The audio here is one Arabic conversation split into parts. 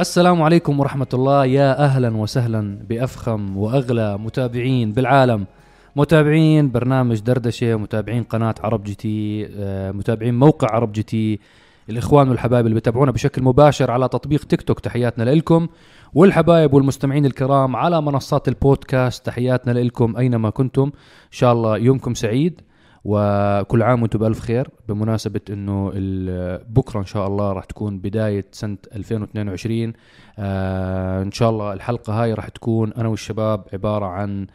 السلام عليكم ورحمة الله. يا أهلا وسهلا بأفخم وأغلى متابعين بالعالم. متابعين برنامج دردشة متابعين قناة عرب GT آه، متابعين موقع عرب GT. الإخوان والحبايب اللي بتابعونا بشكل مباشر على تطبيق تيك توك تحياتنا لكم والحبايب والمستمعين الكرام على منصات البودكاست تحياتنا لكم أينما كنتم. إن شاء الله يومكم سعيد. وكل عام وأنتم بألف خير بمناسبة إنه بكرة إن شاء الله راح تكون بداية سنة 2022 آه إن شاء الله الحلقة هاي راح تكون أنا والشباب عبارة عن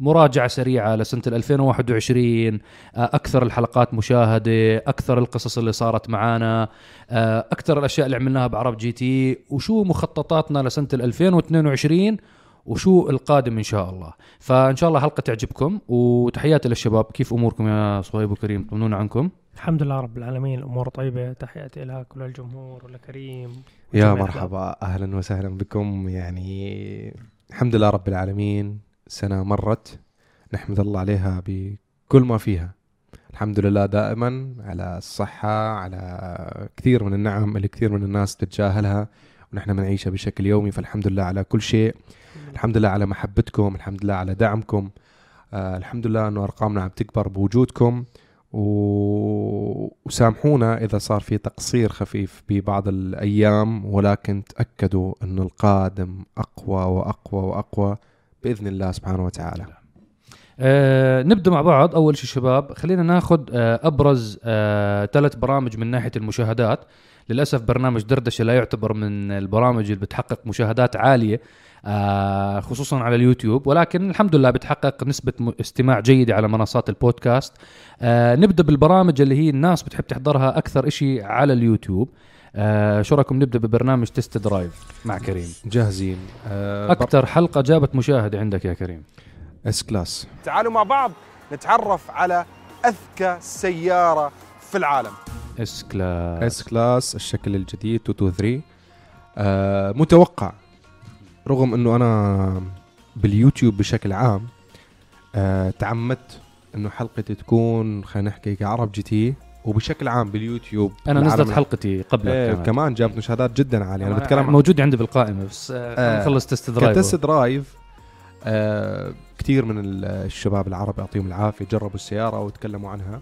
مراجعة سريعة لسنة ال 2021 آه أكثر الحلقات مشاهدة أكثر القصص اللي صارت معانا آه أكثر الأشياء اللي عملناها بعرب GT وشو مخططاتنا لسنة ال 2022 وشو القادم إن شاء الله. فإن شاء الله حلقة تعجبكم وتحياتي للشباب. كيف أموركم يا صهيب وكريم طمنونا عنكم. الحمد لله رب العالمين. الأمور طيبة. تحياتي لك وللجمهور ولكريم يا مرحبا. أهلا وسهلا بكم. يعني الحمد لله رب العالمين. سنة مرت. نحمد الله عليها بكل ما فيها. الحمد لله دائما على الصحة على كثير من النعم اللي كثير من الناس تتجاهلها ونحن بنعيشها بشكل يومي. فالحمد لله على كل شيء. الحمد لله على محبتكم الحمد لله على دعمكم. آه الحمد لله إنه أرقامنا عم تكبر بوجودكم. و... وسامحونا إذا صار في تقصير خفيف ببعض الأيام ولكن تأكدوا إنه القادم أقوى وأقوى وأقوى بإذن الله سبحانه وتعالى. آه نبدأ مع بعض. أول شيء شباب خلينا ناخذ آه أبرز آه ثلاث برامج من ناحية المشاهدات. للأسف برنامج دردشة لا يعتبر من البرامج اللي بتحقق مشاهدات عالية. خصوصا على اليوتيوب. ولكن الحمد لله بتحقق نسبة م- استماع جيدة على منصات البودكاست. آه نبدأ بالبرامج اللي هي الناس بتحب تحضرها أكثر شيء على اليوتيوب. آه شو رأيكم نبدأ ببرنامج Test Drive مع كريم؟ جاهزين. آه أكثر حلقة جابت مشاهدة عندك يا كريم. اس كلاس تعالوا مع بعض نتعرف على أذكى سيارة في العالم. S Class S Class الشكل الجديد 223 آه متوقع. رغم إنه أنا باليوتيوب بشكل عام آه تعمدت إنه حلقتي تكون خلينا نحكي كعرب GT وبشكل عام باليوتيوب أنا نزلت حلقتي قبلك إيه كمان. كمان جابت مشاهدات جدا عالية. أنا بتكلم موجود عندي بالقائمة بس آه آه، نخلص test drive ك test drive آه كثير من ال- الشباب العرب يعطيهم العافية جربوا السيارة وتكلموا عنها.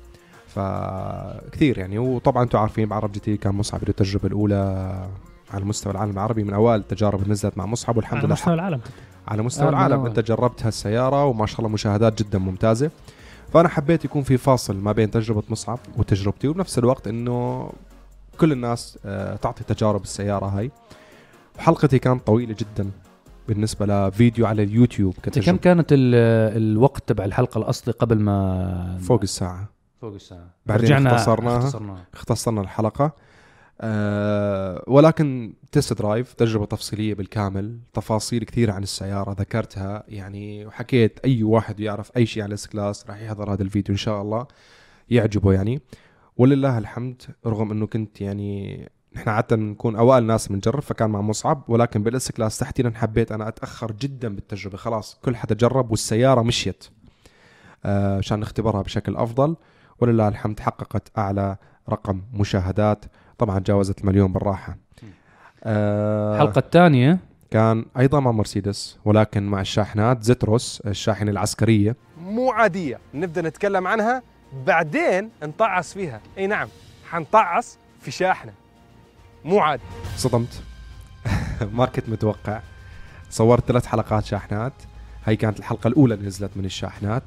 فكثير يعني وطبعا أنتم عارفين بعرب GT كان مصعب التجربة الأولى. على مستوى العالم العربي من أوائل التجارب اللي نزلت مع مصعب والحمد على لله. مستوى العالم على مستوى آه، العالم. أنت جربت هالسياره وما شاء الله مشاهدات جدا ممتازة. فأنا حبيت يكون في فاصل ما بين تجربة مصعب وتجربتي وبنفس الوقت إنه كل الناس آه، تعطي تجارب السيارة هاي. وحلقتي كانت طويلة جدا بالنسبة لفيديو على اليوتيوب أنت كم كتجربة. كانت ال- الوقت تبع الحلقة الأصلي قبل ما فوق الساعة. فوق الساعة؟ بعدين رجعنا اختصرناها. اختصرناها. اختصرنا الحلقة. أه ولكن test drive تجربة تفصيلية بالكامل تفاصيل كثير عن السيارة ذكرتها. يعني وحكيت أي واحد يعرف أي شيء عن ال S-Class راح يحضر هذا الفيديو إن شاء الله. يعجبه يعني. ولله الحمد رغم إنه كنت يعني نحن عادة نكون أوائل ناس بنجرب فكان مع مصعب. ولكن بال S-Class تحديدا حبيت أنا أتأخر جدا بالتجربة. خلاص كل حدا جرب والسيارة مشيت. آه، عشان نختبرها بشكل أفضل. ولله الحمد حققت أعلى رقم مشاهدات. طبعا جاوزت المليون بالراحة. آه الحلقة الثانية. كان أيضا مع مرسيدس ولكن مع الشاحنات. زتروس الشاحنة العسكرية. مو عادية. نبدأ نتكلم عنها بعدين نطعس فيها. إي نعم حنطعس في شاحنة. مو عادي. صدمت. ما كنت متوقع. صورت ثلاث حلقات شاحنات. هاي كانت الحلقة الأولى اللي نزلت من الشاحنات.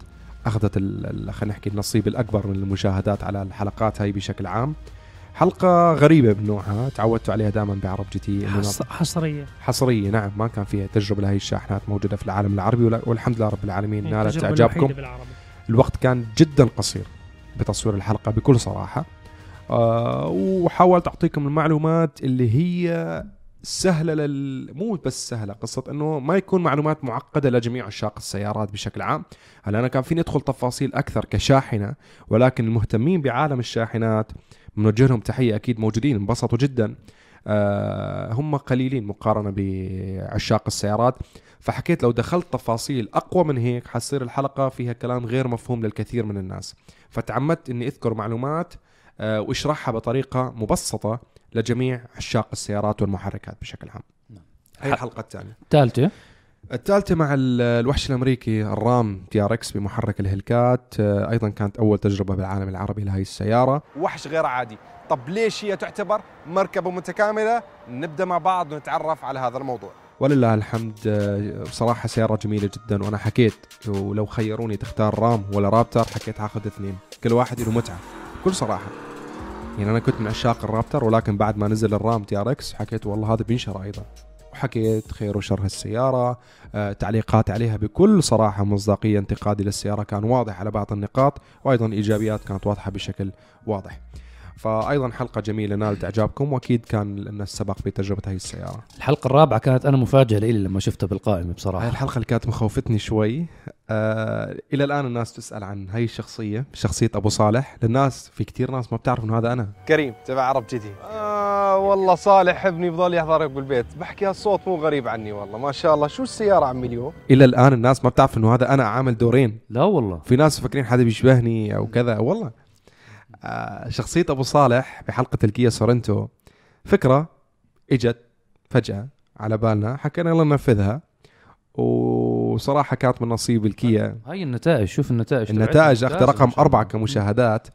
أخذت ال- ال- خلينا نحكي النصيب الأكبر من المشاهدات على الحلقات هاي بشكل عام. حلقة غريبة من نوعها تعودتوا عليها دائما بعرب GT إنه حص- حصرية. حصرية نعم. ما كان فيها تجربة لهي الشاحنات موجودة في العالم العربي والحمد لله رب العالمين نالت التجربة إعجابكم. الوقت كان جدا قصير بتصوير الحلقة بكل صراحة. آه وحاولت أعطيكم المعلومات اللي هي سهلة لل... مو بس سهلة قصة أنه ما يكون معلومات معقدة لجميع عشاق السيارات بشكل عام. هلا أنا كان فيني أدخل تفاصيل أكثر كشاحنة ولكن المهتمين بعالم الشاحنات بنوجه لهم تحية أكيد موجودين انبسطوا جدا. آه هم قليلين مقارنة بعشاق السيارات. فحكيت لو دخلت تفاصيل أقوى من هيك حتصير الحلقة فيها كلام غير مفهوم للكثير من الناس. فتعمدت إني أذكر معلومات آه، وأشرحها بطريقة مبسطة لجميع عشاق السيارات والمحركات بشكل عام. هي الحلقة الثانية. الثالثة؟ الثالثة مع ال- الوحش الأمريكي ال RAM TRX بمحرك ال Hellcat آه، أيضا كانت أول تجربة بالعالم العربي لهي السيارة. وحش غير عادي. طب ليش هي تعتبر مركبة متكاملة؟ نبدأ مع بعض ونتعرف على هذا الموضوع. ولله الحمد آه، بصراحة سيارة جميلة جدا وأنا حكيت ولو خيروني تختار RAM ولا Raptor حكيت هاخذ اثنين. كل واحد له متعة بكل صراحة. يعني أنا كنت من عشاق ال Raptor ولكن بعد ما نزل ال RAM TRX حكيت والله هذا بينشر أيضا. وحكيت خير وشر هالسيارة. آه، تعليقات عليها بكل صراحة مصداقية. انتقادي للسيارة كان واضح على بعض النقاط وأيضا إيجابيات كانت واضحة بشكل واضح. فايضا حلقة جميلة نالت إعجابكم وأكيد كان لنا السبق بتجربه هي السيارة. الحلقة الرابعة كانت أنا مفاجأة لي لما شفتها بالقائمة هاي بصراحه الحلقة اللي كانت مخوفتني شوي. آه إلى الآن الناس تسأل عن هاي الشخصية شخصية أبو صالح. للناس في كتير ناس ما بتعرف إنه هذا أنا. كريم تبع عرب جدي آه والله صالح ابني بضل يحضر بالبيت. بحكي هالصوت مو غريب عني والله ما شاء الله. شو السيارة عمي اليوم؟ إلى الآن الناس ما بتعرف إنه هذا أنا عامل دورين. لا والله. في ناس فاكرين حدا بيشبهني أو كذا. والله شخصية أبو صالح بحلقة الكيا سورنتو. فكرة إجت فجأة على بالنا حكينا يلا ننفذها. وصراحة كانت من نصيب الكيا. هاي النتائج شوف النتائج النتائج تبعتها اخذ ممتازة رقم الله. كمشاهدات.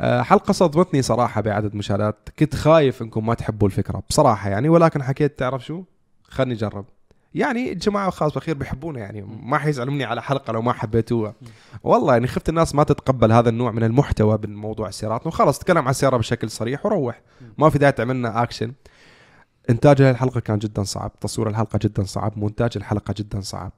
آه، حلقة صدمتني صراحة بعدد مشاهدات. كنت خايف إنكم ما تحبوا الفكرة بصراحة يعني ولكن حكيت تعرف شو؟ خلني أجرب. يعني الجماعة خاص بخير بيحبونا يعني. ما حيزعلوا مني على حلقة لو ما حبيتوها والله يعني خفت الناس ما تتقبل هذا النوع من المحتوى بالموضوع السيارات. وخلص تكلم عن السيارة بشكل صريح وروح. ما في داعي تعملنا اكشن إنتاج هاي الحلقة كان جدا صعب. تصوير الحلقة جدا صعب. مونتاج الحلقة جدا صعب.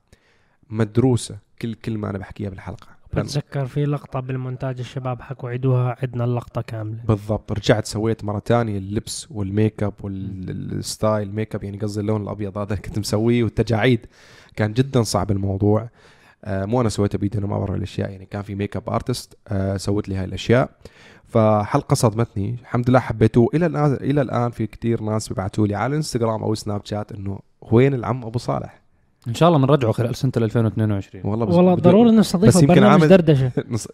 مدروسة. كل كلمة أنا بحكيها بالحلقة. بتذكر في لقطة بالمونتاج الشباب حكوا عيدوها عدنا اللقطة كاملة. بالضبط. رجعت سويت مرة تانية اللبس وال make-up وال style make-up يعني قصدي اللون الأبيض هذا كنت مسويه والتجاعيد كان جدا صعب الموضوع. آه مو أنا سويته بايدي أنا ما برا الأشياء. يعني كان في make-up artist آه سوت لي هاي الأشياء. فحلقة صدمتني. الحمد لله حبيتوه إلى الان إلى الآن في كتير ناس بيبعتوا لي على الانستغرام أو سناب شات إنه وين العم أبو صالح؟ إن شاء الله بنرجعه خلال سنة 2022 والله بس والله ضروري بس نستضيفه يمكن برنامج عامل- دردشة. نص...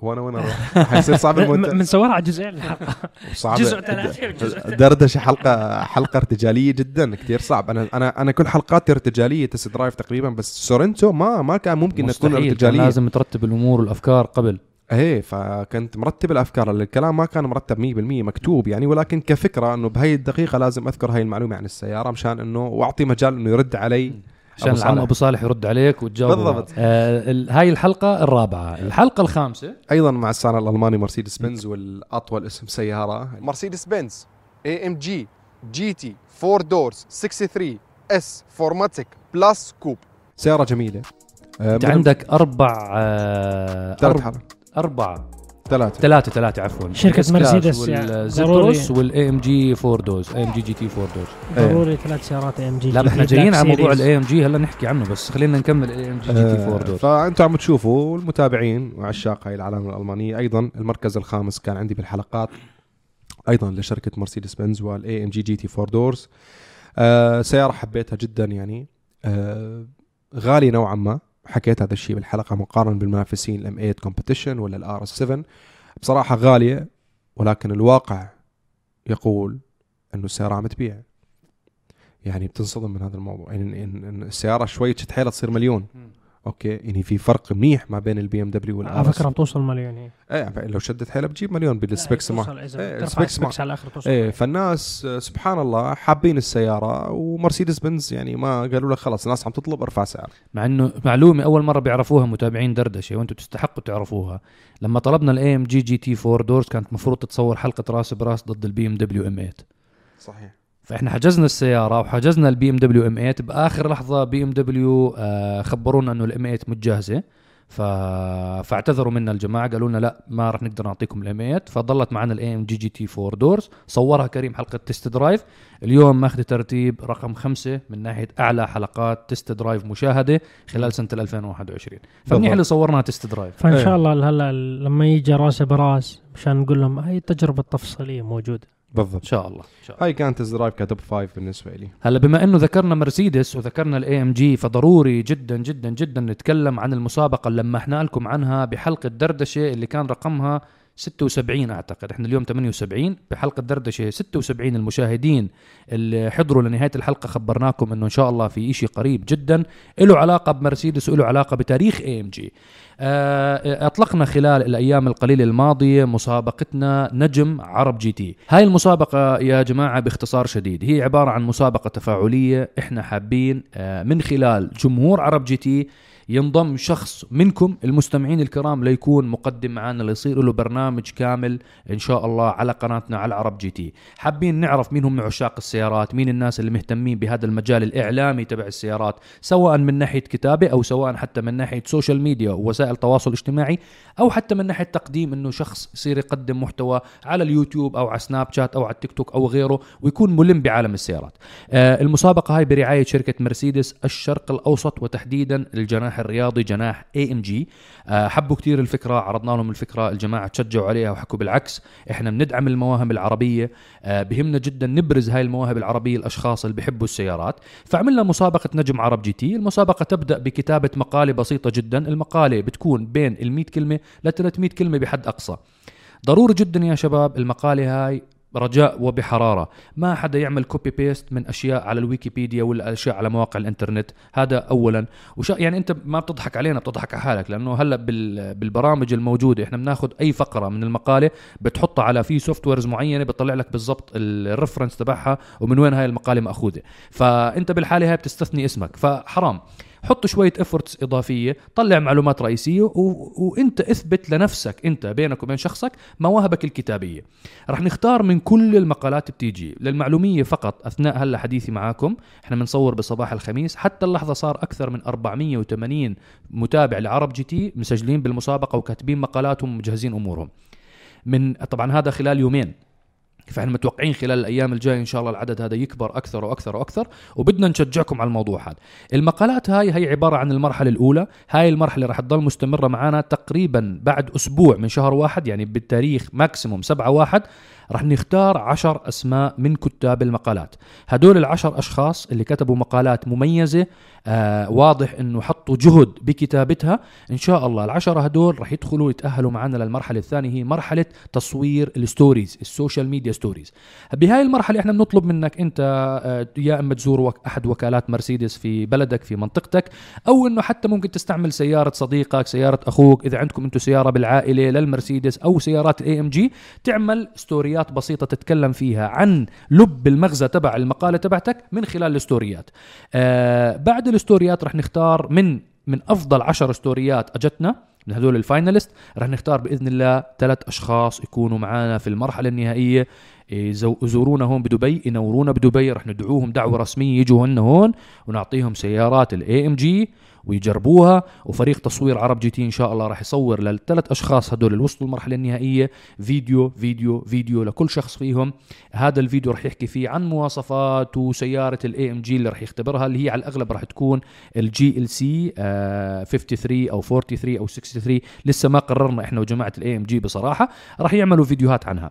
وأنا أروح حيصير صعب المونتاج بنصورها على جزئين الحلقة. صعب. جزء ثلاثة وجزء دردشة حلقه حلقة ارتجالية جدا كثير صعب. أنا أنا أنا كل حلقاتي ارتجالية test drive تقريبا بس Sorento ما ما كان ممكن تكون ارتجالية. لازم ترتب الأمور والأفكار قبل. إيه فكنت مرتب الأفكار. الكلام ما كان مرتب 100% مكتوب يعني. ولكن كفكرة إنه بهي الدقيقة لازم أذكر هاي المعلومة عن السيارة مشان إنه وأعطي مجال إنه يرد علي. عشان أبو العم صالح. أبو صالح يرد عليك وتجاوب بالضبط. آه ال- هاي الحلقة الرابعة. الحلقة الخامسة. أيضا مع الصانع الألماني مرسيدس بنز والأطول اسم سيارة. مرسيدس بنز AMG GT 4 doors 63 S 4MATIC Plus Coupe سيارة جميلة. آه، أنت عندك أربع آه ثلاث أرب- حلقات اربعه ثلاثة. ثلاثة ثلاثة عفوا. شركة مرسيدس يعني ضروري. وال AMG 4 doors AMG GT 4 doors. ضروري ثلاث سيارات AMG لا إحنا جايين على موضوع الاي ام جي هلا نحكي عنه بس خلينا نكمل ال AMG GT 4 doors. فأنتم عم تشوفوا المتابعين وعشاق هاي العلامه الألمانية. أيضا المركز الخامس كان عندي بالحلقات. أيضا لشركة مرسيدس بنز وال AMG GT 4 doors آه سيارة حبيتها جدا يعني. آه غالي نوعا ما. حكيت هذا الشيء بالحلقة مقارنة بالمنافسين ال M 8 Competition ولا ال RS 7 بصراحة غالية ولكن الواقع يقول إنه السيارة عم تبيع. يعني بتنصدم من هذا الموضوع. يعني إن, السيارة شوي تشد حيلها تصير مليون. okay يعني في فرق منيح ما بين ال BMW على وال R فكرة بتوصل مليون هي. إيه لو شدت حيلها بتجيب مليون بال specs إذا ترفع ال specs على الآخر توصل. إيه فالناس سبحان الله حابين السيارة ومرسيدس بنز يعني ما قالوا لك خلص الناس عم تطلب ارفع سعر. مع إنه معلومة أول مرة بيعرفوها متابعين دردشة وأنتم تستحقوا تعرفوها. لما طلبنا ال AMG GT 4 doors كانت المفروض تتصور حلقة راس براس ضد ال BMW M 8 صحيح. فإحنا حجزنا السيارة وحجزنا ال BMW M 8 بآخر لحظة BMW خبرونا إنه ال M 8 مش جاهزه ف... فاعتذروا منا الجماعة قالوا لنا لا ما راح نقدر نعطيكم ال M 8 فضلت معنا ال AMG GT 4 doors صورها كريم حلقة test drive اليوم ماخذ ترتيب رقم خمسة من ناحية أعلى حلقات test drive مشاهدة خلال سنة 2021 فمنيح. اللي صورناها test drive فإن إيه. شاء الله هلا لما يجي راس براس مشان نقول لهم هاي التجربة التفصيلية موجودة. بالضبط. إن شاء الله إن شاء الله. هاي كانت drive ك top five بالنسبة لي. هلا بما إنه ذكرنا مرسيدس وذكرنا ال AMG فضروري جدا جدا جدا نتكلم عن المسابقة اللي لمحنا لكم عنها بحلقة دردشة اللي كان رقمها 76 أعتقد. إحنا اليوم 78 بحلقة دردشة 76 المشاهدين اللي حضروا لنهاية الحلقة خبرناكم إنه إن شاء الله في إشي قريب جدا. له علاقة بمرسيدس وله علاقة بتاريخ AMG أطلقنا خلال الأيام القليلة الماضية مسابقتنا نجم عرب GT. هاي المسابقة يا جماعة باختصار شديد. هي عبارة عن مسابقة تفاعلية إحنا حابين آه، من خلال جمهور عرب GT ينضم شخص منكم المستمعين الكرام ليكون مقدم معنا ليصير له برنامج كامل إن شاء الله على قناتنا على عرب GT. حابين نعرف مين هم عشاق السيارات مين الناس اللي مهتمين بهذا المجال الإعلامي تبع السيارات سواء من ناحية كتابة أو سواء حتى من ناحية social media ووسائل تواصل اجتماعي أو حتى من ناحية تقديم إنه شخص يصير يقدم محتوى على اليوتيوب أو على سناب شات أو على التيك توك أو غيره ويكون ملم بعالم السيارات. آه المسابقة هاي برعاية شركة مرسيدس الشرق الأوسط وتحديدا الجناح الرياضي جناح AMG حبوا كثير الفكرة عرضنا لهم الفكرة الجماعة تشجعوا عليها وحكوا بالعكس. إحنا بندعم المواهب العربية آه بهمنا جدا نبرز هاي المواهب العربية الأشخاص اللي بيحبوا السيارات. فعملنا مسابقة نجم عرب GT. المسابقة تبدأ بكتابة مقالة بسيطة جدا. المقالة بتكون بين ال 100 كلمة ل 300 كلمة بحد أقصى. ضروري جدا يا شباب المقالة هاي رجاء وبحرارة. ما حدا يعمل copy paste من أشياء على الويكيبيديا ولا أشياء على مواقع الإنترنت. هذا اولا. وش يعني أنت ما بتضحك علينا بتضحك على حالك لأنه هلأ بال... بالبرامج الموجودة إحنا بناخذ أي فقرة من المقالة بتحطها على في softwares معينة بتطلع لك بالضبط ال reference تبعها ومن وين هاي المقالة مأخوذة. فأنت بالحالة هاي بتستثني اسمك. فحرام. حط شوية efforts إضافية طلع معلومات رئيسية و... وانت اثبت لنفسك انت بينك وبين شخصك مواهبك الكتابية. رح نختار من كل المقالات بتيجي للمعلومية فقط أثناء هلا حديثي معاكم. إحنا بنصور بصباح الخميس حتى اللحظة صار أكثر من 480 متابع لعرب GT مسجلين بالمسابقة وكاتبين مقالاتهم ومجهزين أمورهم. من طبعا هذا خلال يومين. فاحنا متوقعين خلال الأيام الجاية إن شاء الله العدد هذا يكبر أكثر وأكثر وأكثر وبدنا نشجعكم على الموضوع هذا. المقالات هاي هي عبارة عن المرحلة الأولى. هاي المرحلة راح تضل مستمرة معنا تقريبا بعد أسبوع من شهر واحد يعني بالتاريخ maximum سبعة واحد. راح نختار عشر أسماء من كتاب المقالات. هدول العشر أشخاص اللي كتبوا مقالات مميزة آه واضح إنه حطوا جهد بكتابتها. إن شاء الله العشرة هدول راح يدخلوا يتأهلوا معنا للمرحلة الثانية هي مرحلة تصوير ال stories ال social media stories. بهاي المرحلة إحنا بنطلب منك أنت آه يا أما تزور وك أحد وكالات مرسيدس في بلدك في منطقتك أو إنه حتى ممكن تستعمل سيارة صديقك سيارة أخوك إذا عندكم أنتم سيارة بالعائلة للمرسيدس أو سيارات ال AMG تعمل ستوريات بسيطة تتكلم فيها عن لب المغزى تبع المقالة تبعتك من خلال الستوريات. آه بعد الستوريات رح نختار من من أفضل عشر ستوريات أجتنا من هذول ال finalist رح نختار بإذن الله ثلاث أشخاص يكونوا معنا في المرحلة النهائية. يزورونا هون بدبي ينورونا بدبي رح ندعوهم دعوة رسمية يجوا هن هون ونعطيهم سيارات ال AMG ويجربوها. وفريق تصوير عرب GT إن شاء الله راح يصور للثلاث أشخاص هدول اللي وصلوا المرحلة النهائية. فيديو فيديو فيديو لكل شخص فيهم. هذا الفيديو راح يحكي فيه عن مواصفات وسيارة ال AMG اللي راح يختبرها اللي هي على الأغلب راح تكون ال GLC 53 أو 43 أو 63 لسه ما قررنا إحنا وجماعة ال AMG بصراحة. راح يعملوا فيديوهات عنها.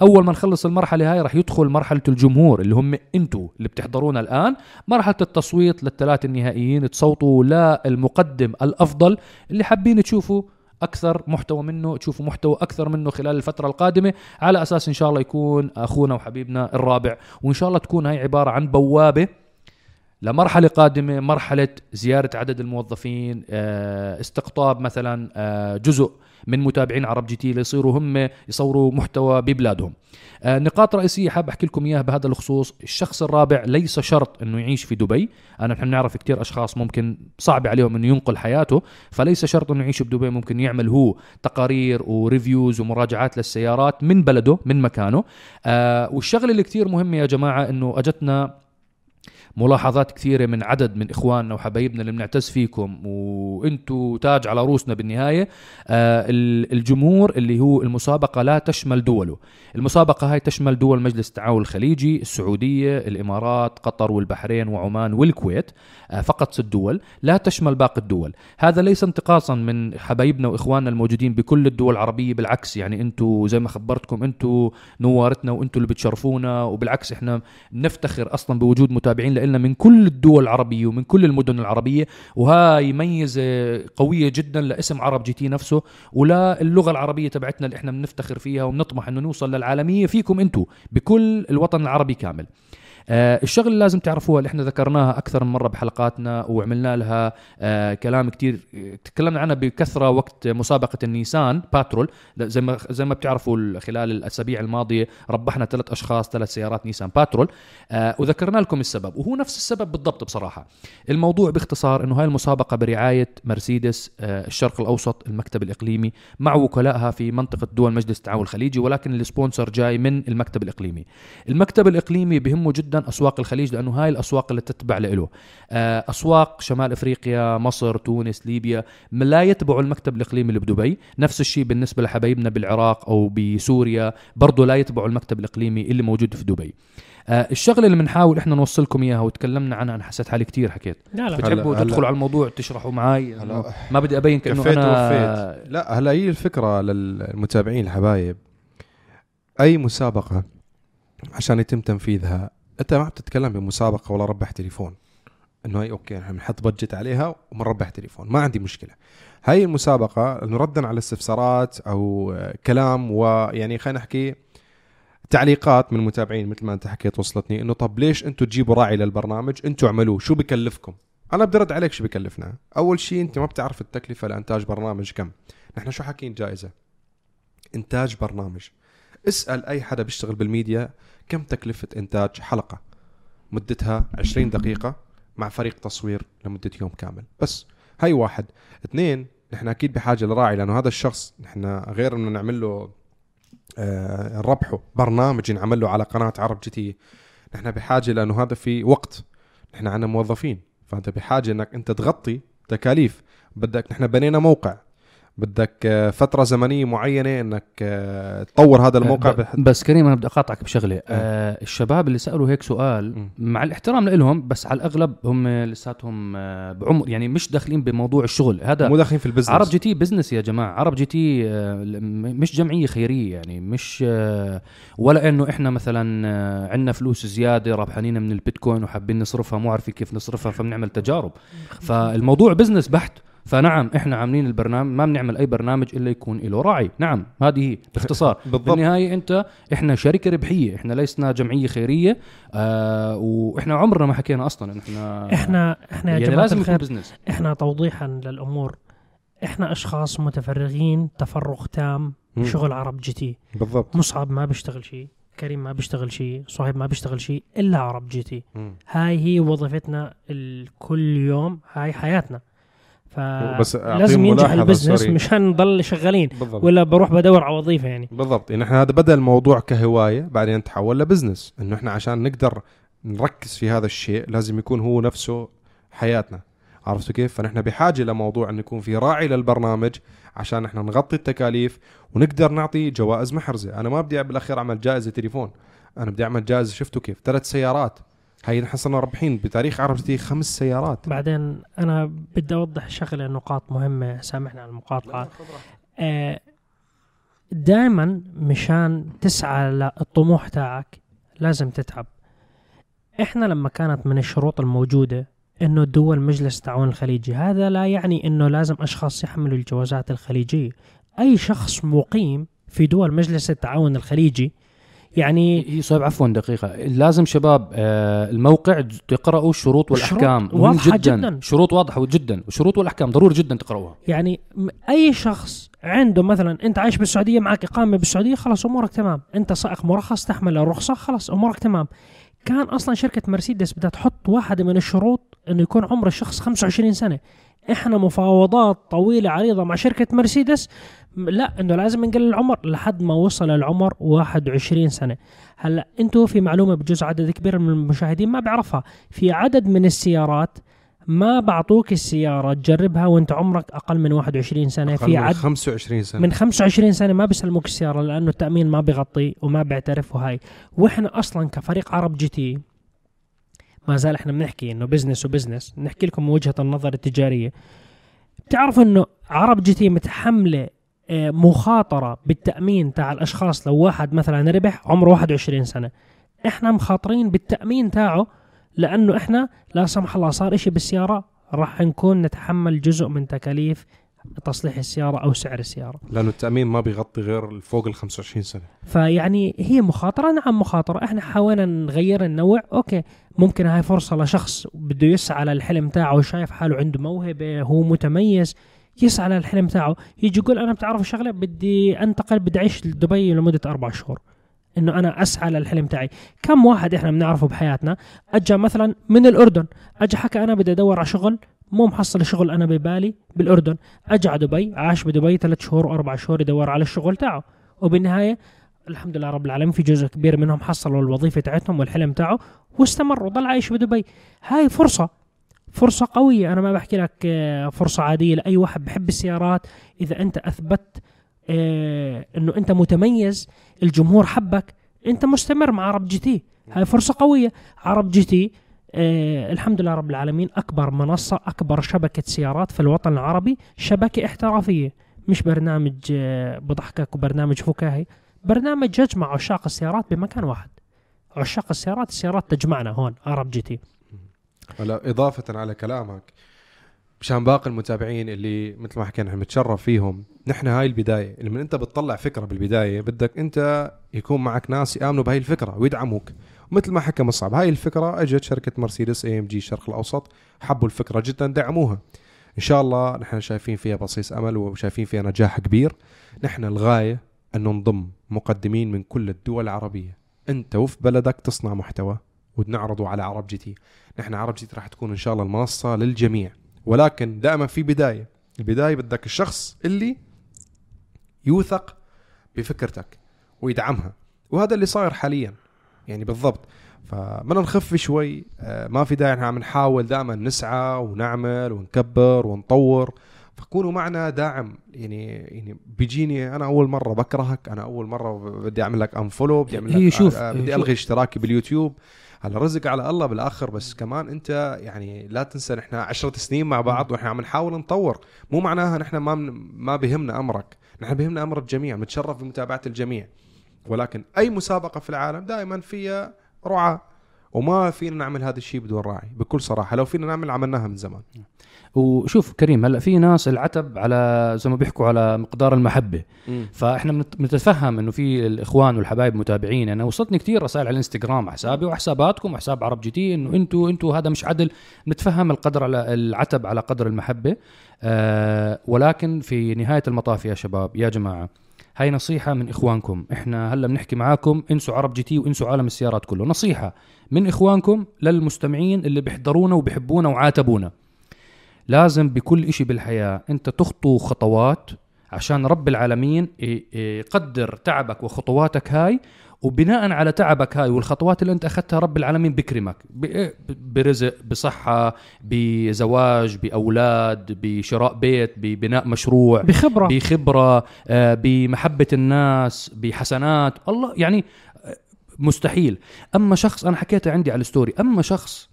أول ما نخلص المرحلة هاي راح يدخل مرحلة الجمهور اللي هم أنتم اللي بتحضرونا الآن. مرحلة التصويت للثلاث النهائيين. تصوتوا للمقدم الأفضل اللي حابين تشوفوا أكثر محتوى منه تشوفوا محتوى أكثر منه خلال الفترة القادمة. على أساس إن شاء الله يكون أخونا وحبيبنا الرابع وإن شاء الله تكون هاي عبارة عن بوابة لمرحلة قادمة مرحلة زيارة عدد الموظفين استقطاب مثلا جزء من متابعين عرب جي تي ليصيروا هم يصوروا محتوى ببلادهم. آه نقاط رئيسية حاب أحكي لكم إياها بهذا الخصوص. الشخص الرابع ليس شرط أنه يعيش في دبي. أنا نحن نعرف كتير أشخاص ممكن صعب عليهم أنه ينقل حياته. فليس شرط أنه يعيش بدبي ممكن يعمل هو تقارير و reviews ومراجعات للسيارات من بلده من مكانه. آه والشغلة اللي كتير مهمة يا جماعة أنه أجتنا ملاحظات كثيرة من عدد من إخواننا وحبايبنا اللي بنعتز فيكم وأنتوا تاج على روسنا بالنهاية. آه الجمهور اللي هو المسابقة لا تشمل دوله. المسابقة هاي تشمل دول مجلس التعاون الخليجي السعودية الإمارات قطر والبحرين وعمان والكويت آه فقط ست دول. لا تشمل باقي الدول. هذا ليس انتقاصا من حبايبنا وإخواننا الموجودين بكل الدول العربية بالعكس يعني أنتوا زي ما خبرتكم أنتوا نوارتنا وأنتوا اللي بتشرفونا وبالعكس إحنا نفتخر أصلا بوجود متابعين لنا من كل الدول العربية ومن كل المدن العربية وهاي ميزة قوية جدا لاسم عرب GT نفسه ولا اللغة العربية تبعتنا اللي إحنا بنفتخر فيها وبنطمح إنه نوصل للعالمية فيكم أنتم بكل الوطن العربي كامل. الشغله اللي لازم تعرفوها اللي إحنا ذكرناها أكثر من مرة بحلقاتنا وعملنا لها آه كلام كتير تكلمنا عنها بكثرة وقت مسابقة النيسان باترول. زي ما زي ما بتعرفوا خلال الأسابيع الماضية ربحنا ثلاث أشخاص ثلاث سيارات نيسان باترول. آه وذكرنا لكم السبب وهو نفس السبب بالضبط بصراحة. الموضوع باختصار إنه هاي المسابقة برعاية مرسيدس آه الشرق الأوسط المكتب الإقليمي مع وكلائها في منطقة دول مجلس التعاون الخليجي ولكن ال sponsor جاي من المكتب الإقليمي. المكتب الإقليمي بهمه جدا أسواق الخليج لأنه هاي الأسواق اللي تتبع له. آه، أسواق شمال إفريقيا مصر تونس ليبيا لا يتبعوا المكتب الإقليمي اللي بدبي نفس الشيء بالنسبة لحبايبنا بالعراق أو بسوريا برضه لا يتبعوا المكتب الإقليمي اللي موجود في دبي. آه، الشغلة اللي بنحاول إحنا نوصلكم إياها وتكلمنا عنها أنا حسيت حالي كتير حكيت. لا لا. بتحبوا هلا- تدخلوا على الموضوع تشرحوا معي ما بدي أبين كأنه أنا ووفيت لا هلا هي الفكرة للمتابعين الحبايب. أي مسابقة عشان يتم تنفيذها أنت ما بتتكلم بمسابقة ولا ربح تليفون. إنه هي okay نحن بنحط budget عليها وبنربح تليفون. ما عندي مشكلة. هاي المسابقة إنه ردا على استفسارات أو آه، كلام ويعني خلينا نحكي تعليقات من المتابعين مثل ما أنت حكيت وصلتني. إنه طب ليش أنتم تجيبوا راعي للبرنامج؟ أنتم اعملوه. شو بكلفكم؟ أنا بدي أرد عليك شو بكلفنا. أول شيء أنت ما بتعرف التكلفة لإنتاج برنامج كم. نحن شو حاكين جائزة؟ إنتاج برنامج. اسأل أي حدا بيشتغل بالميديا كم تكلفة إنتاج حلقة؟ مدتها 20 دقيقة مع فريق تصوير لمدة يوم كامل. بس هاي واحد. اثنين نحن أكيد بحاجة لراعي لأنه هذا الشخص نحن غير إنه نعمل له آه نربحه برنامج ينعمل له على قناة عرب GT. نحن بحاجة لأنه هذا في وقت. نحن عندنا موظفين فأنت بحاجة إنك أنت تغطي تكاليف. بدك نحن بنينا موقع. بدك آه، فترة زمنية معينة إنك آه، تطور هذا الموقع ب- بح- بس كريم أنا بدي أقاطعك بشغلة. آه الشباب اللي سألوا هيك سؤال مم. مع الاحترام لهم بس على الأغلب هم لساتهم آه بعمر يعني مش داخلين بموضوع الشغل. هذا مو داخلين في ال business. عرب GT business يا جماعة. عرب GT آه، م- مش جمعية خيرية يعني مش آه، ولا إنه إحنا مثلا آه، عندنا فلوس زيادة رابحانين من البيتكوين وحابين نصرفها مو عارفين كيف نصرفها فبنعمل تجارب. فالموضوع business بحت. فنعم إحنا عاملين البرنامج ما بنعمل أي برنامج إلا يكون له راعي. نعم هذه هي باختصار. بالضبط. بالنهاية أنت إحنا شركة ربحية إحنا لسنا جمعية خيرية آه وإحنا عمرنا ما حكينا أصلا إن إحنا إحنا إحنا يا يعني جماعة لازم يكون الخير business إحنا توضيحا للأمور. إحنا أشخاص متفرغين تفرغ تام. شغل عرب GT. بالضبط. مصعب ما بيشتغل شيء كريم ما بيشتغل شيء صهيب ما بيشتغل شيء إلا عرب GT. هاي هي وظيفتنا كل يوم هاي حياتنا. بس أعطيهم ينجح ال business. مشان نضل شغالين. بالضبط. ولا بروح بدور على وظيفة يعني. بالضبط. يعني إحنا هذا بدا الموضوع كهواية بعدين تحول ل business إنه إحنا عشان نقدر نركز في هذا الشيء لازم يكون هو نفسه حياتنا. عرفتوا كيف؟ فنحن بحاجة لموضوع انه يكون في راعي للبرنامج عشان إحنا نغطي التكاليف ونقدر نعطي جوائز محرزة، أنا ما بدي بالأخير أعمل جائزة تليفون، أنا بدي أعمل جائزة شفتوا كيف؟ ثلاث سيارات. هاي نحن صرنا رابحين بتاريخ عرب جديد خمس سيارات. بعدين أنا بدي أوضح شغلة نقاط مهمة سامحنا على المقاطعة. آه دائما مشان تسعى للطموح تاعك لازم تتعب. إحنا لما كانت من الشروط الموجودة إنه دول مجلس التعاون الخليجي هذا لا يعني إنه لازم أشخاص يحملوا الجوازات الخليجية. أي شخص مقيم في دول مجلس التعاون الخليجي يعني هي صعب عفوا دقيقة. لازم شباب آه الموقع تقرأوا الشروط والأحكام. الشروط مهم واضحة جداً. شروط واضحة جدا. الشروط والأحكام ضروري جدا تقرأوها. يعني أي شخص عنده مثلا أنت عايش بالسعودية معك إقامة بالسعودية خلاص أمورك تمام. أنت سائق مرخص تحمل الرخصة خلاص أمورك تمام. كان أصلا شركة مرسيدس بدها تحط واحدة من الشروط إنه يكون عمر الشخص 25 سنة. إحنا مفاوضات طويلة عريضة مع شركة مرسيدس. لا إنه لازم نقلل العمر لحد ما وصل العمر 21 سنة. هلا أنتم في معلومة بجوز عدد كبير من المشاهدين ما بيعرفها في عدد من السيارات ما بعطوك السيارة تجربها وأنت عمرك أقل من 21 سنة. أقل في من عد 25 سنة. من 25 سنة ما بيسلموك السيارة لأنه التأمين ما بيغطي وما بيعترف. وهاي وإحنا أصلا كفريق عرب جي تي ما زال إحنا بنحكي إنه business و business نحكي لكم من وجهة النظر التجارية. بتعرفوا إنه عرب GT متحملة آه، مخاطرة بالتأمين تاع الأشخاص. لو واحد مثلا ربح عمره 21 سنة. إحنا مخاطرين بالتأمين تاعه لأنه إحنا لا سمح الله صار إشي بالسيارة. راح نكون نتحمل جزء من تكاليف تصليح السيارة أو سعر السيارة. لأنه التأمين ما بيغطي غير فوق ال 25 سنة. فيعني هي مخاطرة. نعم مخاطرة. إحنا حاولنا نغير النوع. okay. ممكن هاي فرصة لشخص بده يسعى للحلم تاعه شايف حاله عنده موهبة هو متميز يسعى للحلم تاعه. يجي يقول أنا بتعرف شغلة بدي أنتقل بدي أعيش دبي لمدة أربع شهور. إنه أنا أسعى للحلم تاعي. كم واحد إحنا بنعرفه بحياتنا اجى مثلا من الأردن اجى حكى أنا بدي أدور على شغل مو محصل شغل أنا ببالي بالأردن. اجى على دبي عاش بدبي ثلاث شهور وأربع شهور يدور على الشغل تاعه. وبالنهاية الحمد لله رب العالمين في جزء كبير منهم حصلوا الوظيفة تاعتهم والحلم تاعه واستمر وضل عايش بدبي. هاي فرصة فرصة قوية. أنا ما بحكي لك آه، فرصة عادية لأي واحد بحب السيارات. إذا أنت أثبت آه، أنه أنت متميز الجمهور حبك أنت مستمر مع عرب GT. هاي فرصة قوية. عرب GT آه الحمد لله رب العالمين أكبر منصة أكبر شبكة سيارات في الوطن العربي شبكة احترافية. مش برنامج آه بضحكك وبرنامج فكاهي. برنامج يجمع عشاق السيارات بمكان واحد. عشاق السيارات السيارات تجمعنا هون عرب GT. ولا إضافة على كلامك مشان باقي المتابعين اللي مثل ما حكينا إحنا متشرف فيهم نحن هاي البداية لما أنت بتطلع فكرة بالبداية بدك أنت يكون معك ناس يآمنوا بهاي الفكرة ويدعموك. ومثل ما حكى مصعب هاي الفكرة إجت شركة مرسيدس AMG الشرق الأوسط حبوا الفكرة جدا دعموها. إن شاء الله نحن شايفين فيها بصيص أمل وشايفين فيها نجاح كبير. نحن الغاية انه نضم مقدمين من كل الدول العربية. أنت وفي بلدك تصنع محتوى ونعرضه على عرب GT. نحن عرب GT راح تكون إن شاء الله المنصة للجميع. ولكن دائما في بداية. البداية بدك الشخص اللي يوثق بفكرتك ويدعمها. وهذا اللي صاير حاليا. يعني بالضبط. فمن نخف شوي. آه، ما في داعي. إحنا عم نحاول دائما نسعى ونعمل ونكبر ونطور. فكونوا معنا داعم. يعني يعني بيجيني أنا أول مرة بكرهك أنا أول مرة بدي أعمل لك انفولو بدي أعمل لك هي شوف- آه، هي بدي. ألغي اشتراكي باليوتيوب. هلا رزق على الله بالآخر بس كمان أنت يعني لا تنسى نحن عشرة سنين مع بعض وإحنا عم نحاول نطور. مو معناها نحن ما ما بهمنا أمرك. نحن بهمنا أمر الجميع نتشرف بمتابعة الجميع. ولكن أي مسابقة في العالم دائما فيها رعاة. وما فينا نعمل هذا الشيء بدون راعي بكل صراحة. لو فينا نعمل عملناها من زمان. وشوف كريم هلا في ناس العتب على زي ما بيحكوا على مقدار المحبة. فإحنا بنت- بنتفهم إنه في الإخوان والحبايب متابعين. أنا وصلتني كثير رسائل على الإنستغرام حسابي وحساباتكم وحساب عرب GT إنه أنتوا أنتوا هذا مش عدل. نتفهم القدر على العتب على قدر المحبة. آه ولكن في نهاية المطاف يا شباب يا جماعة هاي نصيحة من إخوانكم. إحنا هلا بنحكي معاكم انسوا عرب GT وانسوا عالم السيارات كله. نصيحة من إخوانكم للمستمعين اللي بيحضرونا وبيحبونا وعاتبونا. لازم بكل إشي بالحياة أنت تخطو خطوات عشان رب العالمين يقدّر تعبك وخطواتك هاي وبناء على تعبك هاي والخطوات اللي أنت أخذتها رب العالمين بكرمك برزق بصحة بزواج بأولاد بشراء بيت ببناء مشروع بخبرة. بخبرة آه، بمحبة الناس بحسنات الله يعني آه، مستحيل. أما شخص أنا حكيتها عندي على ال story أما شخص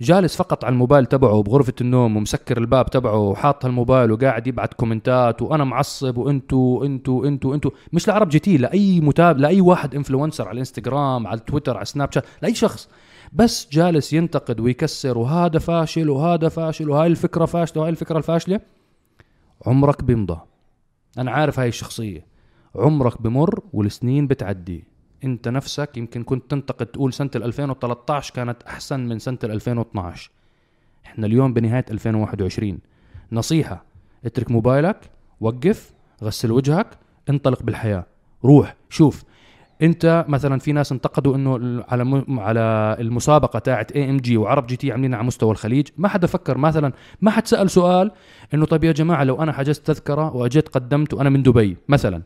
جالس فقط على الموبايل تبعه بغرفة النوم ومسكر الباب تبعه وحاط الموبايل وقاعد يبعت comment ات وأنا معصب وأنتو انتو انتو انتو مش لعرب GT لاي متابع لاي واحد influencer على الانستغرام على تويتر على سناب شات لاي شخص. بس جالس ينتقد ويكسر وهذا فاشل وهذا فاشل وهاي الفكرة فاشلة وهاي الفكرة الفاشلة. عمرك بيمضى. أنا عارف هاي الشخصية. عمرك بمر والسنين بتعدي. انت نفسك يمكن كنت تنتقد تقول سنة ال 2013 كانت أحسن من سنة ال 2012 إحنا اليوم بنهاية 2021 نصيحة اترك موبايلك وقف غسل وجهك انطلق بالحياة. روح شوف. انت مثلا في ناس انتقدوا إنه على على المسابقة تاعت AMG وعرب GT عاملينها على مستوى الخليج. ما حدا فكر مثلا ما حد سأل سؤال إنه طيب يا جماعة لو أنا حجزت تذكرة وأجيت قدمت وأنا من دبي مثلا.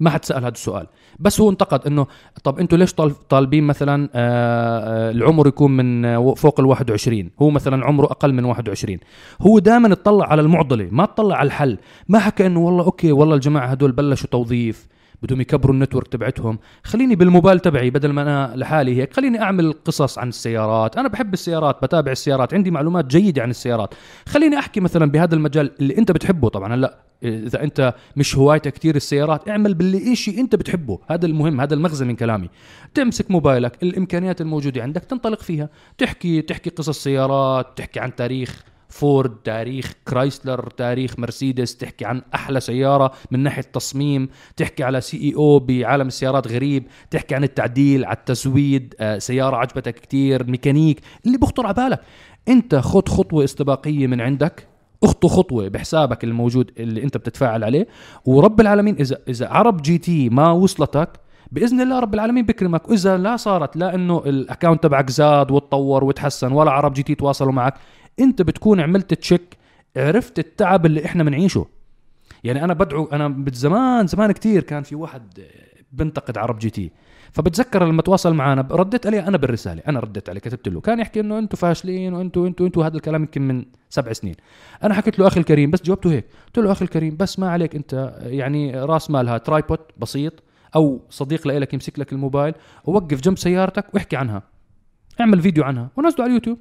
ما حد سأل هذا السؤال. بس هو انتقد إنه طب أنتوا ليش طال- طالبين مثلا آه، آه، العمر يكون من آه، فوق ال 21 هو مثلا عمره أقل من 21 هو دائما اطلع على المعضلة ما اطلع على الحل. ما حكى إنه والله okay والله الجماعة هدول بلشوا توظيف بدهم يكبروا ال network تبعتهم. خليني بالموبايل تبعي بدل ما أنا لحالي هيك. خليني أعمل قصص عن السيارات. أنا بحب السيارات بتابع السيارات عندي معلومات جيدة عن السيارات. خليني أحكي مثلا بهذا المجال اللي أنت بتحبه. طبعا هلأ إذا أنت مش هوايتك كثير السيارات اعمل باللي شيء أنت بتحبه. هذا المهم هذا المغزى من كلامي. تمسك موبايلك الإمكانيات الموجودة عندك تنطلق فيها. تحكي تحكي قصص سيارات تحكي عن تاريخ. فورد تاريخ كرايسلر تاريخ مرسيدس تحكي عن أحلى سيارة من ناحية تصميم تحكي على CEO بعالم السيارات غريب تحكي عن التعديل على التزويد آه، سيارة عجبتك كتير ميكانيك اللي بخطر على بالك. أنت خط خطوة استباقية من عندك أخطو خطوة بحسابك الموجود اللي أنت بتتفاعل عليه ورب العالمين إذا إذا عرب جي تي ما وصلتك بإذن الله رب العالمين بكرمك وإذا لا صارت لا إنه ال account تبعك زاد وتطور وتحسن ولا عرب جي تي تواصلوا معك انت بتكون عملت check عرفت التعب اللي إحنا بنعيشه. يعني أنا بدعو أنا بزمان زمان كتير كان في واحد بنتقد عرب جي تي. فبتذكر لما تواصل معنا رديت عليه أنا بالرسالة أنا رديت عليه كتبت له. كان يحكي إنه أنتم فاشلين وأنتم أنتم أنتم هذا الكلام يمكن من سبع سنين. أنا حكيت له أخي الكريم بس جاوبته هيك. قلت له أخي الكريم بس ما عليك أنت يعني راس مالها tripod بسيط أو صديق لك يمسك لك الموبايل ووقف جنب سيارتك وإحكي عنها. اعمل فيديو عنها ونزله على اليوتيوب.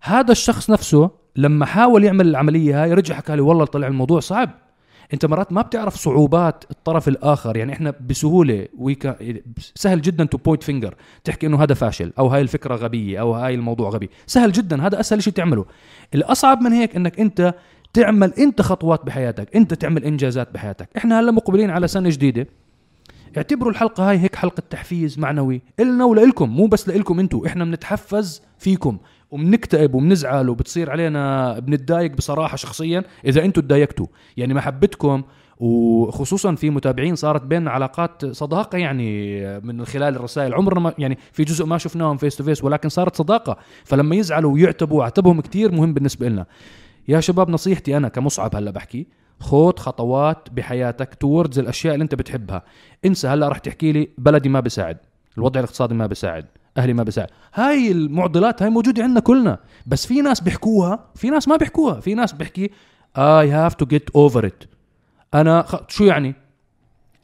هذا الشخص نفسه لما حاول يعمل العملية هاي رجع حكى لي والله طلع الموضوع صعب. أنت مرات ما بتعرف صعوبات الطرف الآخر يعني إحنا بسهولة we can سهل جدا to point finger تحكي إنه هذا فاشل أو هاي الفكرة غبية أو هاي الموضوع غبي. سهل جدا هذا أسهل شيء تعمله. الأصعب من هيك إنك أنت تعمل أنت خطوات بحياتك أنت تعمل إنجازات بحياتك. إحنا هلأ مقبلين على سنة جديدة. اعتبروا الحلقة هاي هيك حلقة تحفيز معنوي. إلنا ولكم مو بس لكم أنتم إحنا بنتحفز فيكم. وبنكتئب وبنزعل وبتصير علينا بنتضايق بصراحة شخصيا إذا أنتم تضايقتوا. يعني محبتكم وخصوصا في متابعين صارت بيننا علاقات صداقة يعني من خلال الرسائل. عمرنا ما يعني في جزء ما شفناهم face to face ولكن صارت صداقة. فلما يزعلوا ويعتبوا عتبهم كثير مهم بالنسبة لنا. يا شباب نصيحتي أنا كمصعب هلأ بحكي خذ خطوات بحياتك towards الأشياء اللي أنت بتحبها. انسى هلأ رح تحكي لي بلدي ما بساعد الوضع الاقتصادي ما بساعد أهلي ما بساعد. هاي المعضلات هاي موجودة عندنا كلنا. بس في ناس بيحكوها في ناس ما بيحكوها. في ناس بيحكي I have to get over it أنا خ... شو يعني؟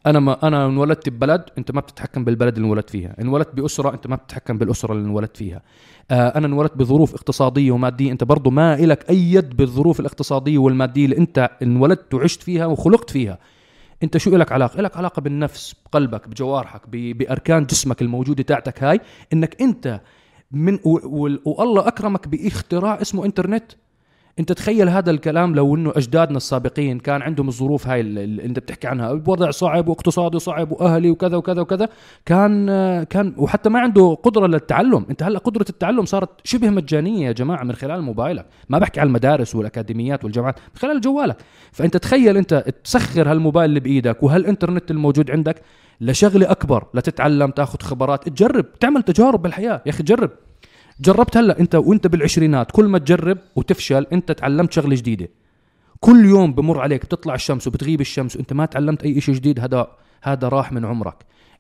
أنا ما أنا انولدت ببلد أنت ما بتتحكم بالبلد اللي انولدت فيها. انولدت بأسرة أنت ما بتتحكم بالأسرة اللي انولدت فيها. آه أنا انولدت بظروف اقتصادية ومادية. أنت برضه ما إلك أي يد بالظروف الاقتصادية والمادية اللي أنت انولدت وعشت فيها وخلقت فيها. انت شو لك علاقة؟ لك علاقة بالنفس بقلبك بجوارحك بأركان جسمك الموجودة تاعتك هاي إنك أنت من والله أكرمك بإختراع اسمه إنترنت. انت تخيل هذا الكلام لو انه اجدادنا السابقين كان عندهم الظروف هاي اللي انت بتحكي عنها بوضع صعب واقتصادي صعب واهلي وكذا وكذا وكذا كان كان وحتى ما عنده قدرة للتعلم. انت هلا قدرة التعلم صارت شبه مجانية يا جماعة من خلال موبايلك. ما بحكي على المدارس والأكاديميات والجامعات من خلال جوالك. فانت تخيل انت تسخر هالموبايل اللي بإيدك وهالإنترنت الموجود عندك لشغلة أكبر لتتعلم تاخذ خبرات تجرب تعمل تجارب بالحياة. يا أخي جرب. جربت هلا انت وانت بالعشرينات كل ما تجرب وتفشل انت تعلمت شغلة جديدة. كل يوم بمر عليك بتطلع الشمس وبتغيب الشمس وانت ما تعلمت أي شيء جديد هذا هذا راح من عمرك.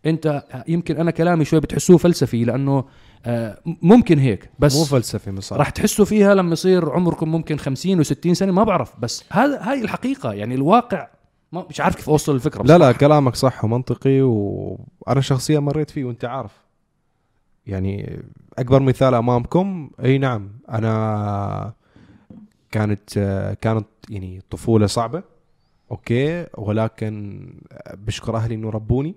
انت يمكن أنا كلامي شوي بتحسوه فلسفي لأنه آه، ممكن هيك بس مو فلسفي مصار راح تحسوا فيها لما يصير عمركم ممكن 50 و60 سنة ما بعرف بس هذا هاي الحقيقة يعني الواقع ما مش عارف كيف أوصل الفكرة لا لا كلامك صح ومنطقي وأنا شخصيا مريت فيه وأنت عارف. يعني أكبر مثال أمامكم. أي نعم أنا كانت كانت يعني طفولة صعبة أوكي ولكن بشكر أهلي إنه ربوني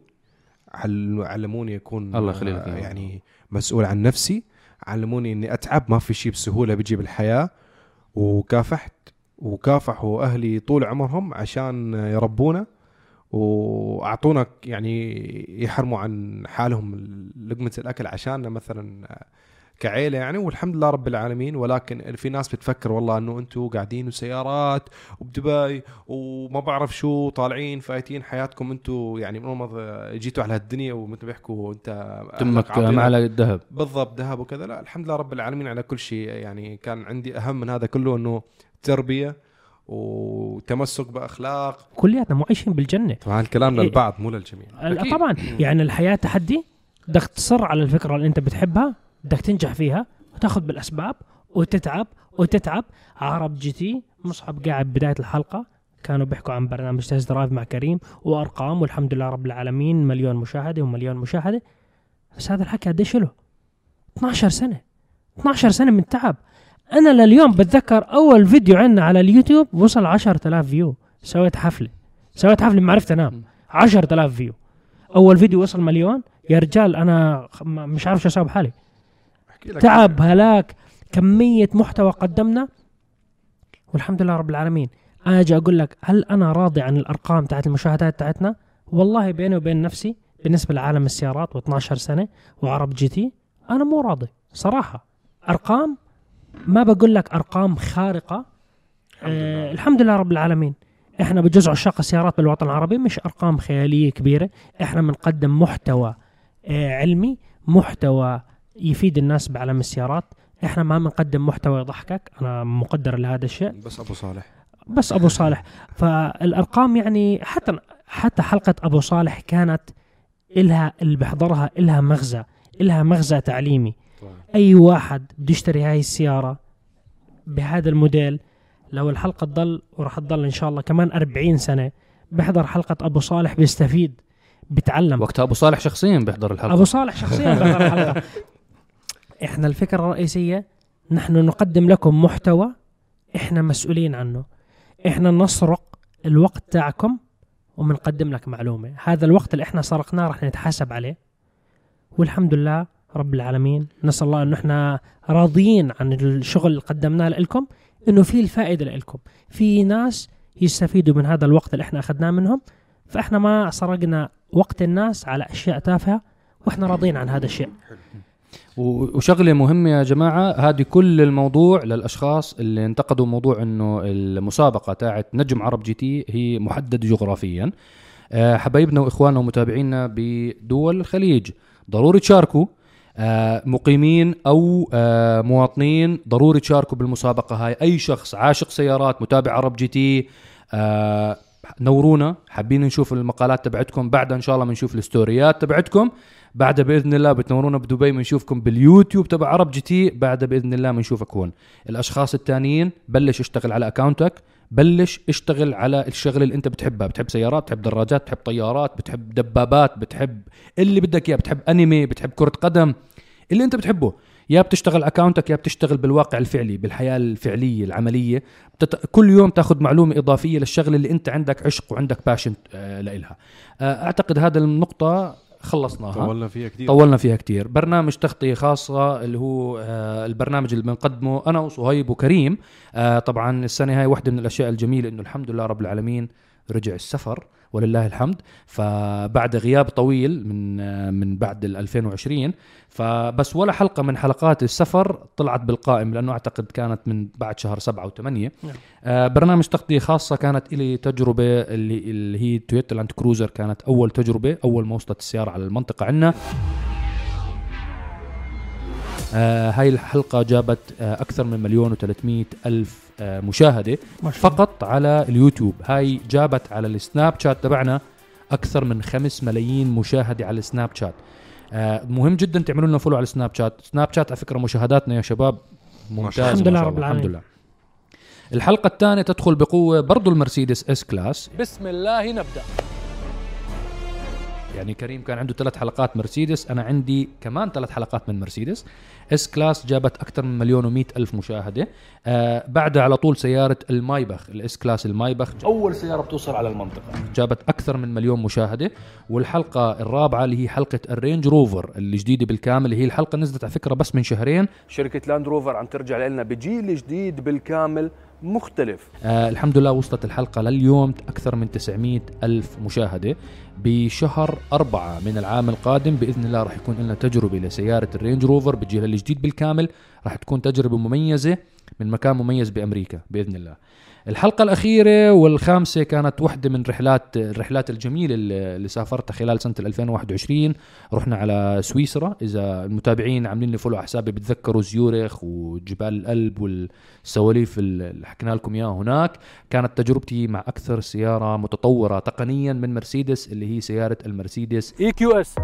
علموني أكون الله يخليك يعني مسؤول عن نفسي علموني إني أتعب ما في شيء بسهولة بيجي بالحياة. وكافحت وكافحوا أهلي طول عمرهم عشان يربونا. وأعطونا يعني يحرموا عن حالهم لقمة الأكل عشاننا مثلا كعيلة يعني. والحمد لله رب العالمين. ولكن في ناس بتفكر والله إنه أنتم قاعدين وسيارات وبدبي وما بعرف شو طالعين فايتين حياتكم أنتم يعني من جيتوا على هالدنيا ومثل بيحكوا أنت تمك معلقه الذهب. بالضبط ذهب وكذا. لا الحمد لله رب العالمين على كل شيء. يعني كان عندي أهم من هذا كله إنه تربية. وتمسك بأخلاق. كلياتنا مو عايشين بالجنة. طبعا الكلام إيه. للبعض مو للجميع. أكيد. طبعا يعني الحياة تحدي بدك تصر على الفكرة اللي أنت بتحبها بدك تنجح فيها وتاخذ بالأسباب وتتعب وتتعب. عرب جي تي مصعب قاعد بداية الحلقة كانوا بيحكوا عن برنامج test drive مع كريم وأرقام والحمد لله رب العالمين مليون مشاهدة ومليون مشاهدة. بس هذا الحكي قديش له؟ 12 سنة. 12 سنة من تعب. أنا لليوم بتذكر أول فيديو عندنا على اليوتيوب وصل 10000 view سويت حفلة. سويت حفلة ما عرفت أنام. 10000 view أول فيديو وصل مليون. يا رجال أنا مش عارف شو أسوي بحالي. تعب هلاك. كمية محتوى قدمنا. والحمد لله رب العالمين. أنا أجي أقول لك هل أنا راضي عن الأرقام تاعت المشاهدات تاعتنا؟ والله بيني وبين نفسي بالنسبة لعالم السيارات و12 سنة وعرب جي تي أنا مو راضي. صراحة. أرقام ما بقول لك أرقام خارقة. آه الحمد لله رب العالمين. إحنا بجزء عشاق السيارات بالوطن العربي مش أرقام خيالية كبيرة. إحنا بنقدم محتوى آه علمي محتوى يفيد الناس بعالم السيارات. إحنا ما بنقدم محتوى يضحكك أنا مقدر لهذا الشيء. بس أبو صالح. بس أبو صالح. فالأرقام يعني حتى حتى حلقة أبو صالح كانت إلها اللي بيحضرها إلها مغزى إلها مغزى تعليمي. أي واحد بده يشتري هاي السيارة بهذا الموديل لو الحلقة تضل وراح تضل إن شاء الله كمان 40 سنة بيحضر حلقة أبو صالح بيستفيد بيتعلم وقتها أبو صالح شخصيا بيحضر الحلقة. أبو صالح شخصيا بيحضر الحلقة. إحنا الفكرة الرئيسية نحن نقدم لكم محتوى إحنا مسؤولين عنه. إحنا نسرق الوقت تاعكم وبنقدم لك معلومة. هذا الوقت اللي إحنا سرقناه راح نتحاسب عليه. والحمد لله رب العالمين. نسأل الله انه إحنا راضيين عن الشغل اللي قدمناه لكم إنه في الفائدة لكم في ناس يستفيدوا من هذا الوقت اللي إحنا أخذناه منهم فإحنا ما سرقنا وقت الناس على أشياء تافهة وإحنا راضيين عن هذا الشيء. وشغلة مهمة يا جماعة هذه كل الموضوع للأشخاص اللي انتقدوا موضوع إنه المسابقة تاعت نجم عرب جي تي هي محدده جغرافيا. آه، حبايبنا وإخواننا ومتابعينا بدول الخليج. ضروري تشاركوا. مقيمين أو آه، مواطنين ضروري تشاركوا بالمسابقة هاي. أي شخص عاشق سيارات متابع عرب جي تي آه، نورونا حابين نشوف المقالات تبعتكم. بعدها إن شاء الله بنشوف الستوريات تبعتكم. بعدها بإذن الله بتنورونا بدبي بنشوفكم باليوتيوب تبع عرب جي تي. بعدها بإذن الله بنشوفك هون. الأشخاص الثانيين بلش اشتغل على أكاونتك. بلش اشتغل على الشغله اللي انت بتحبها. بتحب سيارات بتحب دراجات بتحب طيارات بتحب دبابات بتحب اللي بدك إياه. بتحب أنمي بتحب كرة قدم اللي انت بتحبه. يا بتشتغل اكاونتك يا بتشتغل بالواقع الفعلي بالحياة الفعلية العملية. بتت... كل يوم تاخذ معلومة إضافية للشغله اللي انت عندك عشق وعندك باشن آه لإلها. آه أعتقد هذا النقطة خلصناها. طولنا فيها كثير طولنا فيها كتير. برنامج تغطية خاصة اللي هو آه البرنامج اللي بنقدمه أنا وصهيب وكريم. آه طبعا السنة هاي واحدة من الأشياء الجميلة إنه الحمد لله رب العالمين رجع السفر. ولله الحمد. فبعد غياب طويل من من بعد ال 2020 فبس ولا حلقة من حلقات السفر طلعت بالقائم لأنه أعتقد كانت من بعد شهر سبعة وثمانية نعم. آه برنامج تغطية خاصة كانت إلي تجربة اللي, اللي هي تويوتا لاند كروزر كانت أول تجربة أول ما وصلت السيارة على المنطقة عندنا آه هاي الحلقة جابت آه أكثر من مليون وثلاثمية ألف آه مشاهدة فقط على اليوتيوب. هاي جابت على السناب شات تبعنا أكثر من خمس ملايين مشاهدة على السناب شات. آه مهم جدا تعملوا لنا follow على السناب شات. سناب شات على فكرة مشاهداتنا يا شباب ممتازة الحمد لله رب. العالمين. الحمد لله. الحلقة الثانية تدخل بقوة برضو المرسيدس اس كلاس بسم الله نبدأ. يعني كريم كان عنده ثلاث حلقات مرسيدس أنا عندي كمان ثلاث حلقات من مرسيدس. اس كلاس جابت أكثر من مليون و ألف مشاهدة. آه بعدها على طول سيارة المايبخ الاس كلاس المايبخ. أول سيارة بتوصل على المنطقة. جابت أكثر من مليون مشاهدة. والحلقة الرابعة اللي هي حلقة الرينج روفر الجديدة بالكامل اللي هي الحلقة نزلت على فكرة بس من شهرين. شركة لاند روفر عم ترجع لنا بجيل جديد بالكامل. مختلف. آه الحمد لله وصلت الحلقة لليوم أكثر من 900 ألف مشاهدة بشهر أربعة من العام القادم. بإذن الله راح يكون لنا تجربة لسيارة الرينج روفر بجيلها الجديد بالكامل. راح تكون تجربة مميزة من مكان مميز بأمريكا بإذن الله. الحلقة الأخيرة والخامسة كانت واحدة من رحلات الرحلات الجميلة اللي سافرتها خلال سنة 2021 رحنا على سويسرا. إذا المتابعين عاملين لي follow على حسابي بتذكروا زيورخ وجبال الألب والسواليف اللي حكينا لكم إياها هناك. كانت تجربتي مع أكثر سيارة متطورة تقنيا من مرسيدس اللي هي سيارة المرسيدس إي كيو إس.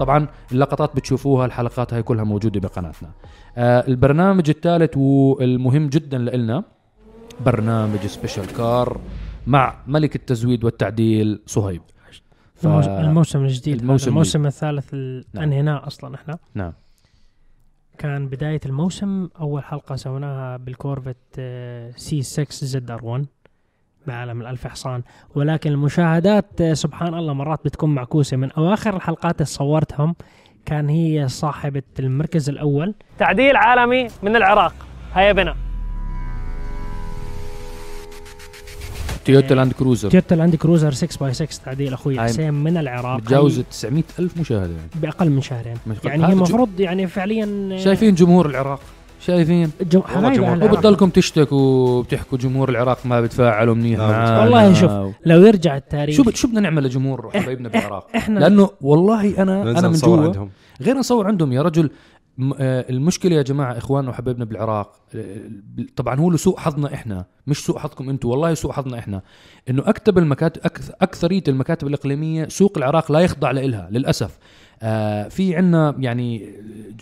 طبعا اللقطات بتشوفوها الحلقات هاي كلها موجودة بقناتنا. البرنامج الثالث والمهم جدا لنا برنامج Special Car مع ملك التزويد والتعديل صهيب. ف- الموس- الموسم الجديد الموسم الموسم, الثالث ال- نعم. انهيناه أصلا إحنا؟ نعم. كان بداية الموسم أول حلقة سويناها بالكورفت آه، سي 6 زد ار 1 بعالم الألف حصان. ولكن المشاهدات آه، سبحان الله مرات بتكون معكوسة. من أواخر الحلقات اللي صورتهم كان هي صاحبة المركز الأول. تعديل عالمي من العراق. هيا بنا. تويوتا لاند كروزر. تويوتا لاند كروزر 6 by 6 تعديل أخوي هاي حسين من العراق. متجاوز هي 900 ألف مشاهدة يعني. بأقل من شهرين. يعني هي المفروض يعني فعليا شايفين جمهور العراق. شايفين؟ العراق. وبتضلكم تشتكوا بتحكوا جمهور العراق ما بتفاعلوا منيح لا، معانا. والله شوف، لو يرجع التاريخ. شو شو بدنا نعمل لجمهور حبايبنا بالعراق؟ إحنا لأنه والله أنا أنا من جوا. غير نصور عندهم يا رجل آه، المشكلة يا جماعة اخواننا وحبايبنا بالعراق آه، طبعا هو له سوء حظنا إحنا مش سوء حظكم أنتم والله سوء حظنا إحنا. إنه أكتب المكاتب أكثرية المكاتب الإقليمية سوق العراق لا يخضع لها للأسف. في عنا يعني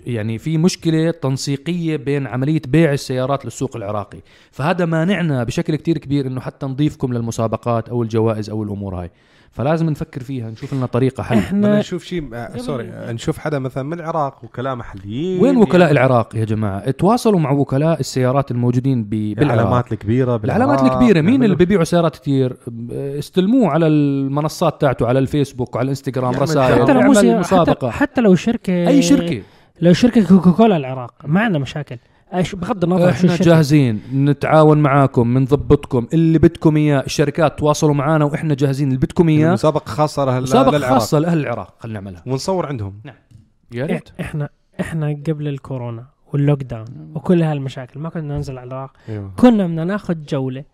يعني في مشكلة تنسيقية بين عملية بيع السيارات للسوق العراقي. فهذا مانعنا بشكل كتير كبير إنه حتى نضيفكم للمسابقات أو الجوائز أو الأمور هاي. فلازم نفكر فيها نشوف لنا طريقة حل. بدنا إحنا نشوف شيء آه، سوري آه، نشوف حدا مثلا من العراق وكلاء محليين. وين وكلاء العراق يا جماعة؟ تواصلوا مع وكلاء السيارات الموجودين ب- بالعراق. العلامات الكبيره العلامات بالعراق، الكبيرة مين اللي بيبيعوا سيارات كتير؟ استلموه على المنصات تاعته على الفيسبوك وعلى الإنستغرام رسائل حتى لو سي- حتى, مسابقه حتى لو شركه أي شركة. لو شركة كوكاكولا العراق ما عندنا مشاكل. أش- بغض النظر شو إحنا جاهزين نتعاون معاكم بنضبطكم اللي بدكم إياه. الشركات تواصلوا معنا وإحنا جاهزين اللي بدكم إياه. مسابقه خاصة لهال- مسابقه للعراق خاصة لأهل العراق خلينا نعملها. ونصور عندهم. يا ريت. إحنا إحنا قبل الكورونا وال lockdown وكل هالمشاكل ما كنا ننزل على العراق. أيوه. كنا بدنا ناخذ جولة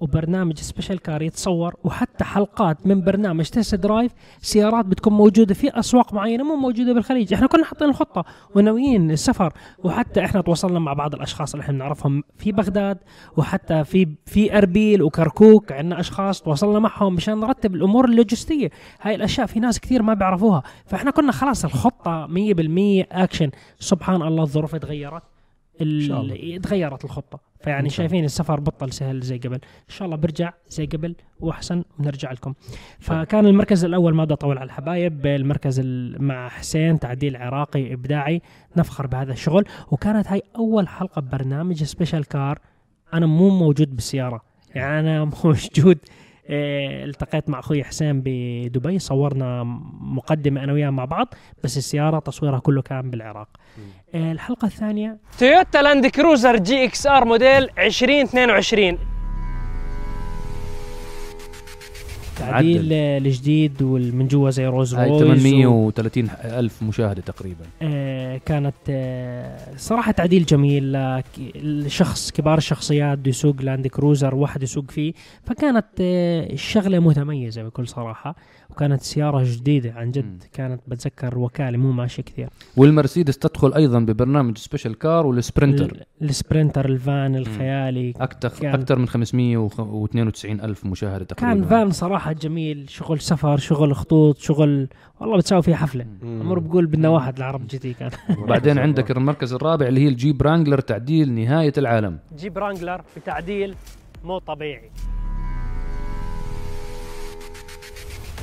وبرنامج Special Car يتصور وحتى حلقات من برنامج Test Drive سيارات بتكون موجودة في أسواق معينة مو موجودة بالخليج. إحنا كنا حاطين الخطة وناويين السفر وحتى إحنا تواصلنا مع بعض الأشخاص اللي إحنا بنعرفهم في بغداد وحتى في في أربيل وكركوك عندنا أشخاص تواصلنا معهم مشان نرتب الأمور اللوجستية. هاي الأشياء في ناس كثير ما بيعرفوها. فإحنا كنا خلاص الخطة 100% اكشن سبحان الله الظروف تغيرت شاء الله. ال- تغيرت الخطة. فيعني شايفين السفر بطل سهل زي قبل. إن شاء الله برجع زي قبل وأحسن ونرجع لكم. فكان المركز الأول ما بدي اطول على الحبايب المركز ال- مع حسين تعديل عراقي إبداعي نفخر بهذا الشغل. وكانت هاي أول حلقة ببرنامج Special Car أنا مو موجود بالسيارة. يعني أنا موجود التقيت مع أخوي حسين بدبي صورنا مقدمة أنا وياه مع بعض بس السيارة تصويرها كله كان بالعراق. إيه، الحلقة الثانية. تويوتا لاند كروزر GXR موديل 2022 تعديل آه، الجديد ومن جوا زي رولز رويس 830 ألف مشاهدة تقريبا. آه، كانت آه، صراحة تعديل جميل الشخص كبار الشخصيات بده يسوق لاند كروزر واحد يسوق فيه فكانت آه، الشغلة متميزة بكل صراحة. وكانت سيارة جديدة. عن. جد كانت بتذكر وكالة مو ماشية كثير. والمرسيدس تدخل أيضا ببرنامج Special Car والسبرنتر. ال- السبرنتر الفان الخيالي. أكثر أكثر من 592 ألف مشاهدة تقريبا. كان فان صراحة جميل. شغل سفر شغل خطوط شغل والله بتساوي فيه حفلة. عمر بقول بدنا واحد العرب GT كان. بعدين عندك المركز الرابع اللي هي الجيب رانجلر تعديل نهاية العالم. جيب رانجلر بتعديل مو طبيعي.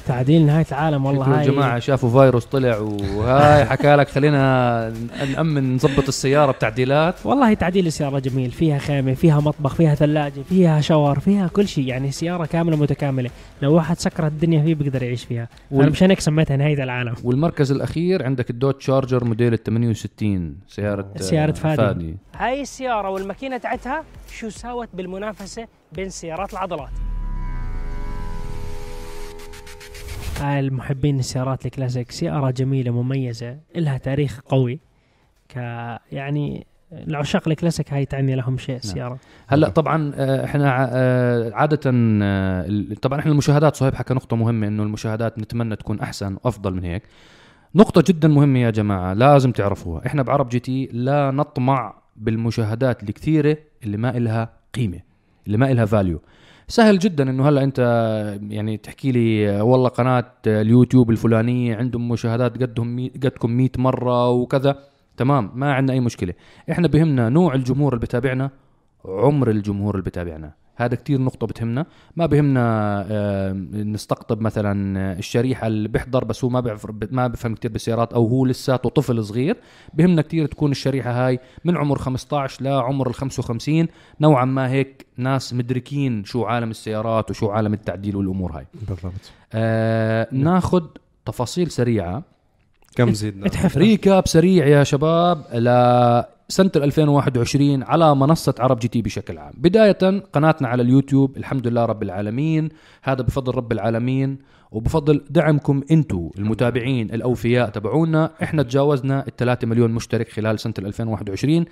تعديل نهاية العالم والله هاي. جماعة شافوا فيروس طلع وهاي حكى لك خلينا نأمن نظبط السيارة بتعديلات. والله تعديل السيارة جميل. فيها خيمة فيها مطبخ فيها ثلاجة فيها شاور فيها كل شيء. يعني سيارة كاملة متكاملة. لو واحد سكر الدنيا فيه بيقدر يعيش فيها. وال- مشان هيك سميتها نهاية العالم. والمركز الأخير عندك الدوت شارجر موديل ال 68 سيارة آه، سيارة فادي. هاي السيارة والماكينة تاعتها شو ساوت بالمنافسة بين سيارات العضلات. هاي المحبين السيارات الكلاسيك سيارة جميلة مميزة إلها تاريخ قوي. ك يعني العشاق الكلاسيك هاي تعني لهم شيء السيارة هلأ طبعا آه، إحنا آه، عادة آه، طبعا إحنا المشاهدات صهيب حكى نقطة مهمة إنه المشاهدات نتمنى تكون أحسن وافضل من هيك. نقطة جدا مهمة يا جماعة لازم تعرفوها. إحنا بعرب GT لا نطمع بالمشاهدات الكثيرة اللي ما إلها قيمة اللي ما إلها value سهل جدا إنه هلأ أنت يعني تحكي لي والله قناة اليوتيوب الفلانية عندهم مشاهدات قدهم مي قدكم 100 مرة وكذا. تمام ما عندنا أي مشكلة. إحنا بهمنا نوع الجمهور اللي بتابعنا عمر الجمهور اللي بتابعنا. هذا كتير نقطة بتهمنا. ما بهمنا آه، نستقطب مثلا الشريحة اللي بيحضر بس هو ما بيعرف ما بفهم كتير بالسيارات أو هو لساته طفل صغير. بهمنا كتير تكون الشريحة هاي من عمر 15 لعمر ال 55 نوعا ما هيك ناس مدركين شو عالم السيارات وشو عالم التعديل والأمور هاي. بالضبط. آه ناخد تفاصيل سريعة. كم زيدنا؟ اتحف recap سريع يا شباب لسنة 2021 على منصة عرب جي تي بشكل عام. بداية قناتنا على اليوتيوب الحمد لله رب العالمين. هذا بفضل رب العالمين وبفضل دعمكم أنتم المتابعين الأوفياء تبعونا. إحنا تجاوزنا ال 3 مليون مشترك خلال سنة 2021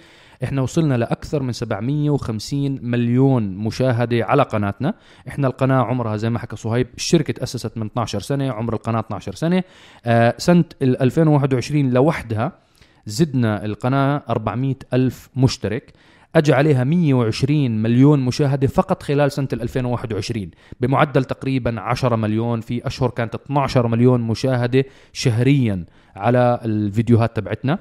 إحنا وصلنا لأكثر من 750 مليون مشاهدة على قناتنا. إحنا القناة عمرها زي ما حكى صهيب الشركة تأسست من 12 سنة عمر القناة 12 سنة. آه سنة ال 2021 لوحدها زدنا القناة 400 ألف مشترك. اجى عليها 120 مليون مشاهدة فقط خلال سنة 2021 بمعدل تقريبا 10 مليون في أشهر كانت 12 مليون مشاهدة شهريا على الفيديوهات تبعتنا.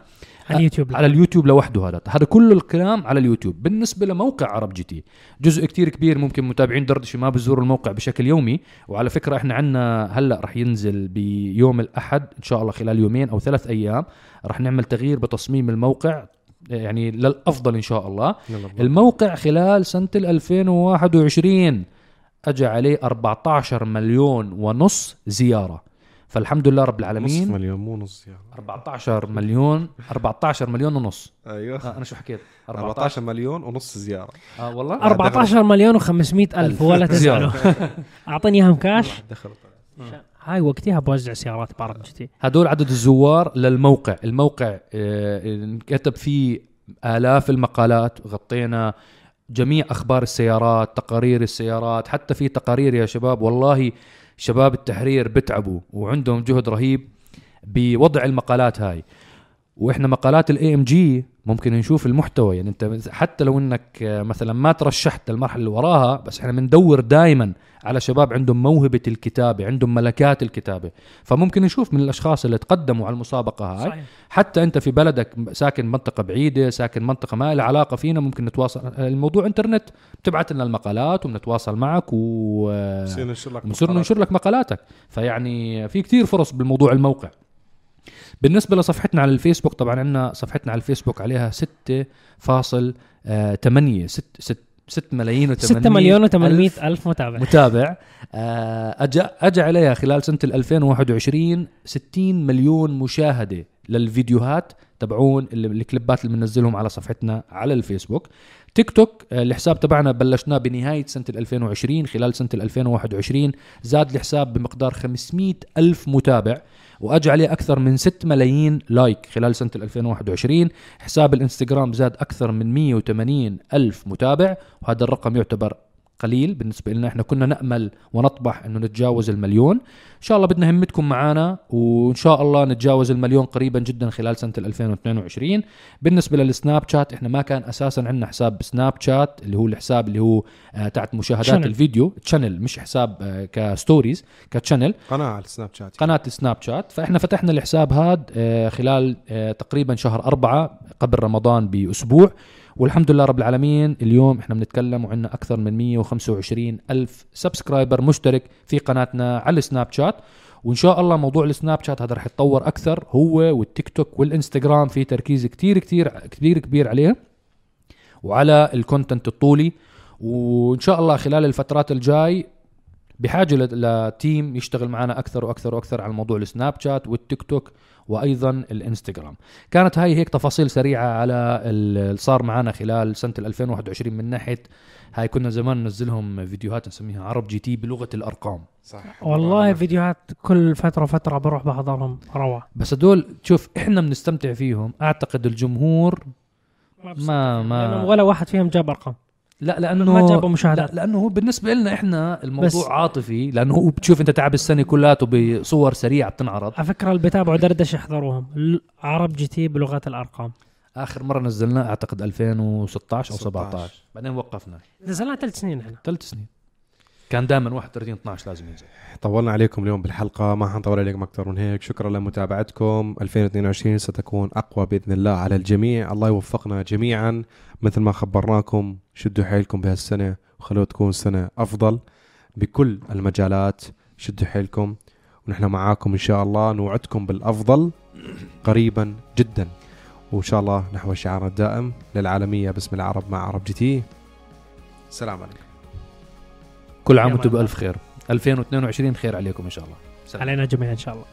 على اليوتيوب. على اليوتيوب لوحده هذا. هذا كل الكلام على اليوتيوب. بالنسبة لموقع عرب جي تي جزء كتير كبير ممكن متابعين دردشة ما بزوروا الموقع بشكل يومي. وعلى فكرة إحنا عندنا هلأ رح ينزل بيوم الأحد إن شاء الله خلال يومين أو ثلاث أيام رح نعمل تغيير بتصميم الموقع يعني للأفضل إن شاء الله. الموقع خلال سنة ال 2021 اجى عليه 14 مليون ونص زيارة. فالحمد لله رب نص العالمين مليون مو نص يعني. 14 مليون 14 مليون ونص. أيوه. آه أنا شو حكيت؟ 14 مليون ونص زيارة. آه والله. 14 مليون و500 ألف ولا تزعلوا أعطيني إياهم كاش دخل هاي وقتها بوزع سيارات بعرب جي تي هدول عدد الزوار للموقع. الموقع آه، انكتب فيه آلاف المقالات. غطينا جميع أخبار السيارات تقارير السيارات. حتى في تقارير يا شباب والله شباب التحرير بتعبوا وعندهم جهد رهيب بوضع المقالات هاي. وإحنا مقالات ال AMG ممكن نشوف المحتوى. يعني انت حتى لو انك مثلا ما ترشحت للمرحله اللي وراها بس إحنا بندور دائما على شباب عندهم موهبة الكتابة عندهم ملكات الكتابة. فممكن نشوف من الأشخاص اللي تقدموا على المسابقة هاي. صحيح. حتى انت في بلدك ساكن منطقة بعيدة ساكن منطقة ما لها علاقة فينا ممكن نتواصل. الموضوع انترنت بتبعت لنا المقالات وبنتواصل معك و ننشر لك بنصير مقالات. ننشر لك مقالاتك. فيعني في كتير فرص بالموضوع الموقع. بالنسبة لصفحتنا على الفيسبوك طبعا عندنا صفحتنا على الفيسبوك عليها 6.8 6 6 6 ملايين و 6 مليون و800 ألف متابع. متابع. آه، اجى اجى عليها خلال سنة ال 2021 60 مليون مشاهدة. للفيديوهات تبعون ال- الكليبات اللي بننزلهم على صفحتنا على الفيسبوك. تيك توك آه، الحساب تبعنا بلشناه بنهاية سنة ال 2020 خلال ال 2021 زاد الحساب بمقدار 500 ألف متابع واجى عليه أكثر من 6 ملايين لايك خلال ال 2021 حساب الإنستغرام زاد أكثر من 180 ألف متابع وهذا الرقم يعتبر قليل بالنسبة لنا إحنا كنا نأمل ونطمح إنه نتجاوز المليون. إن شاء الله بدنا همتكم معنا وإن شاء الله نتجاوز المليون قريبا جدا خلال سنة 2022 بالنسبة للسناب شات إحنا ما كان أساسا عندنا حساب سناب شات اللي هو الحساب اللي هو آه تاعت مشاهدات Channel. الفيديو channel مش حساب آه ك stories ك channel قناة على السناب شات. قناة سناب شات. فإحنا فتحنا الحساب هذا آه، خلال آه، تقريبا شهر أربعة قبل رمضان بأسبوع. والحمد لله رب العالمين اليوم إحنا بنتكلم وعندنا أكثر من 125 ألف subscriber مشترك في قناتنا على السناب شات. وإن شاء الله موضوع السناب شات هذا رح يتطور أكثر هو والتيك توك والإنستغرام في تركيز كتير كتير كتير كبير عليه وعلى ال content الطولي. وإن شاء الله خلال الفترات الجاي بحاجة ل team يشتغل معنا أكثر وأكثر وأكثر على موضوع السناب شات والتيك توك وأيضا الإنستغرام. كانت هاي هيك تفاصيل سريعة على ال- اللي صار معنا خلال سنة 2021 من ناحية هاي كنا زمان ننزلهم فيديوهات نسميها عرب جي تي بلغة الأرقام. صح. والله فيديوهات كل فترة فتره بروح بحضرهم. روعة. بس هدول شوف إحنا بنستمتع فيهم. أعتقد الجمهور ما ما لأنهم ولا واحد فيهم جاب أرقام. لا لأنه ما جابوا مشاهدات لا لأنه هو بالنسبة لنا إحنا الموضوع بس- عاطفي لأنه هو بتشوف أنت تعب السنة كلياته بصور سريعة بتنعرض. على فكرة اللي بتابعوا دردشه احضروهم عرب جي تي بلغات الأرقام. آخر مرة نزلناه أعتقد 2016 أو 16. 17 بعدين وقفنا. نزلنا ثلاث سنين إحنا. ثلاث سنين. كان دائما 31 12 لازم ينزل. طولنا عليكم اليوم بالحلقة ما حنطول عليكم أكثر من هيك. شكرا لمتابعتكم. 2022 ستكون أقوى بإذن الله على الجميع. الله يوفقنا جميعا. مثل ما خبرناكم شدوا حيلكم بهالسنة وخلوها تكون سنة أفضل بكل المجالات. شدوا حيلكم. ونحن معاكم إن شاء الله. نوعدكم بالأفضل قريبا جدا. وإن شاء الله نحو شعارنا الدائم للعالمية باسم العرب مع عرب جي تي. السلام عليكم. كل عام وأنتم. بألف خير 2022 خير عليكم إن شاء الله سلام. علينا جميعا إن شاء الله